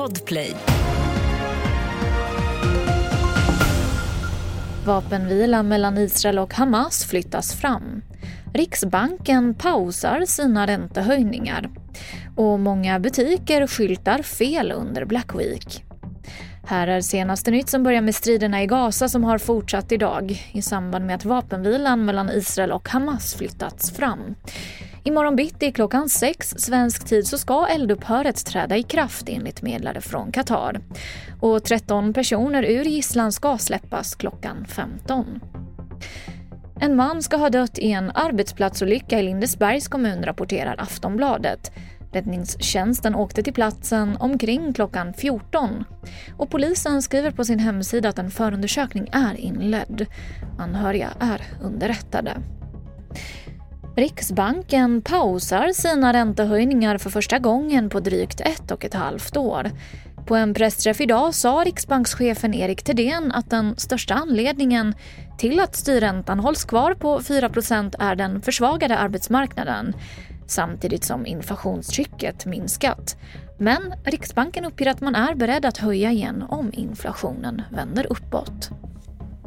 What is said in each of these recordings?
Podplay. Vapenvila mellan Israel och Hamas flyttas fram. Riksbanken pausar sina räntehöjningar. Och många butiker skyltar fel under Black Week. Här är senaste nytt som börjar med striderna i Gaza som har fortsatt idag i samband med att vapenvilan mellan Israel och Hamas flyttats fram. Imorgon bitti klockan sex svensk tid så ska eldupphöret träda i kraft enligt medlare från Qatar. Och 13 personer ur gisslan ska släppas klockan 15. En man ska ha dött i en arbetsplatsolycka i Lindesbergs kommun rapporterar Aftonbladet. Räddningstjänsten åkte till platsen omkring klockan 14. Och polisen skriver på sin hemsida att en förundersökning är inledd. Anhöriga är underrättade. Riksbanken pausar sina räntehöjningar för första gången på drygt ett och ett halvt år. På en pressträff idag sa riksbankschefen Erik Thedéen att den största anledningen till att styrräntan hålls kvar på 4% är den försvagade arbetsmarknaden samtidigt som inflationstrycket minskat. Men Riksbanken uppger att man är beredd att höja igen om inflationen vänder uppåt.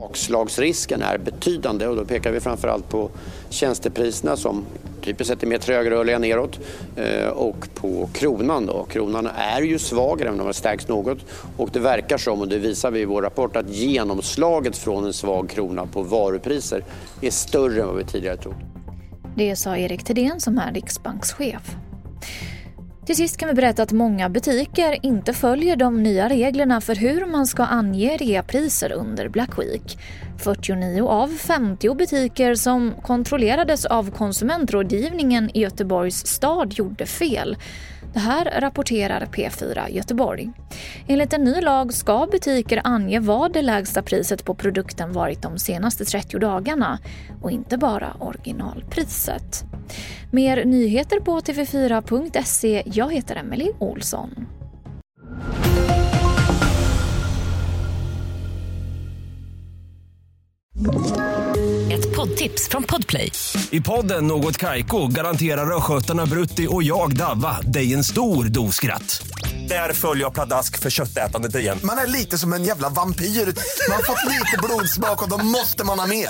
Bakslagsrisken är betydande och då pekar vi framförallt på tjänstepriserna som typiskt sett är mer trögrörliga neråt eh, och på kronan. Då. Kronan är ju svag även om den har stärkts något och det verkar som, och det visar vi i vår rapport, att genomslaget från en svag krona på varupriser är större än vad vi tidigare trodde. Det sa Erik Thedéen som är riksbankschef. Till sist kan vi berätta att många butiker inte följer de nya reglerna för hur man ska ange reapriser under Black Week. 49 av 50 butiker som kontrollerades av konsumentrådgivningen i Göteborgs stad gjorde fel. Det här rapporterar P4 Göteborg. Enligt en ny lag ska butiker ange vad det lägsta priset på produkten varit de senaste 30 dagarna och inte bara originalpriset. Mer nyheter på tv4.se. Jag heter Emily Olsson. Ett poddtips från Podplay. I podden Något Kaiko garanterar östgötarna Brutti och jag, Davva, dig en stor dos skratt. Där följer jag pladask för köttätandet igen. Man är lite som en jävla vampyr. Man har fått lite blodsmak och då måste man ha mer.